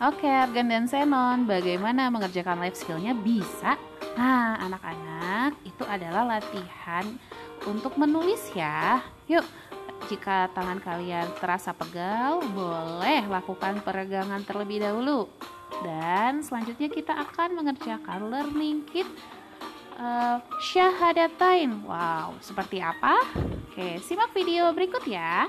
Oke, Argan dan Senon, bagaimana mengerjakan life skillnya bisa? Nah, anak-anak, itu adalah latihan untuk menulis ya. Yuk, jika tangan kalian terasa pegal, boleh lakukan peregangan terlebih dahulu. Dan selanjutnya kita akan mengerjakan learning kit uh, syahadatain. Wow, seperti apa? Oke, simak video berikut ya.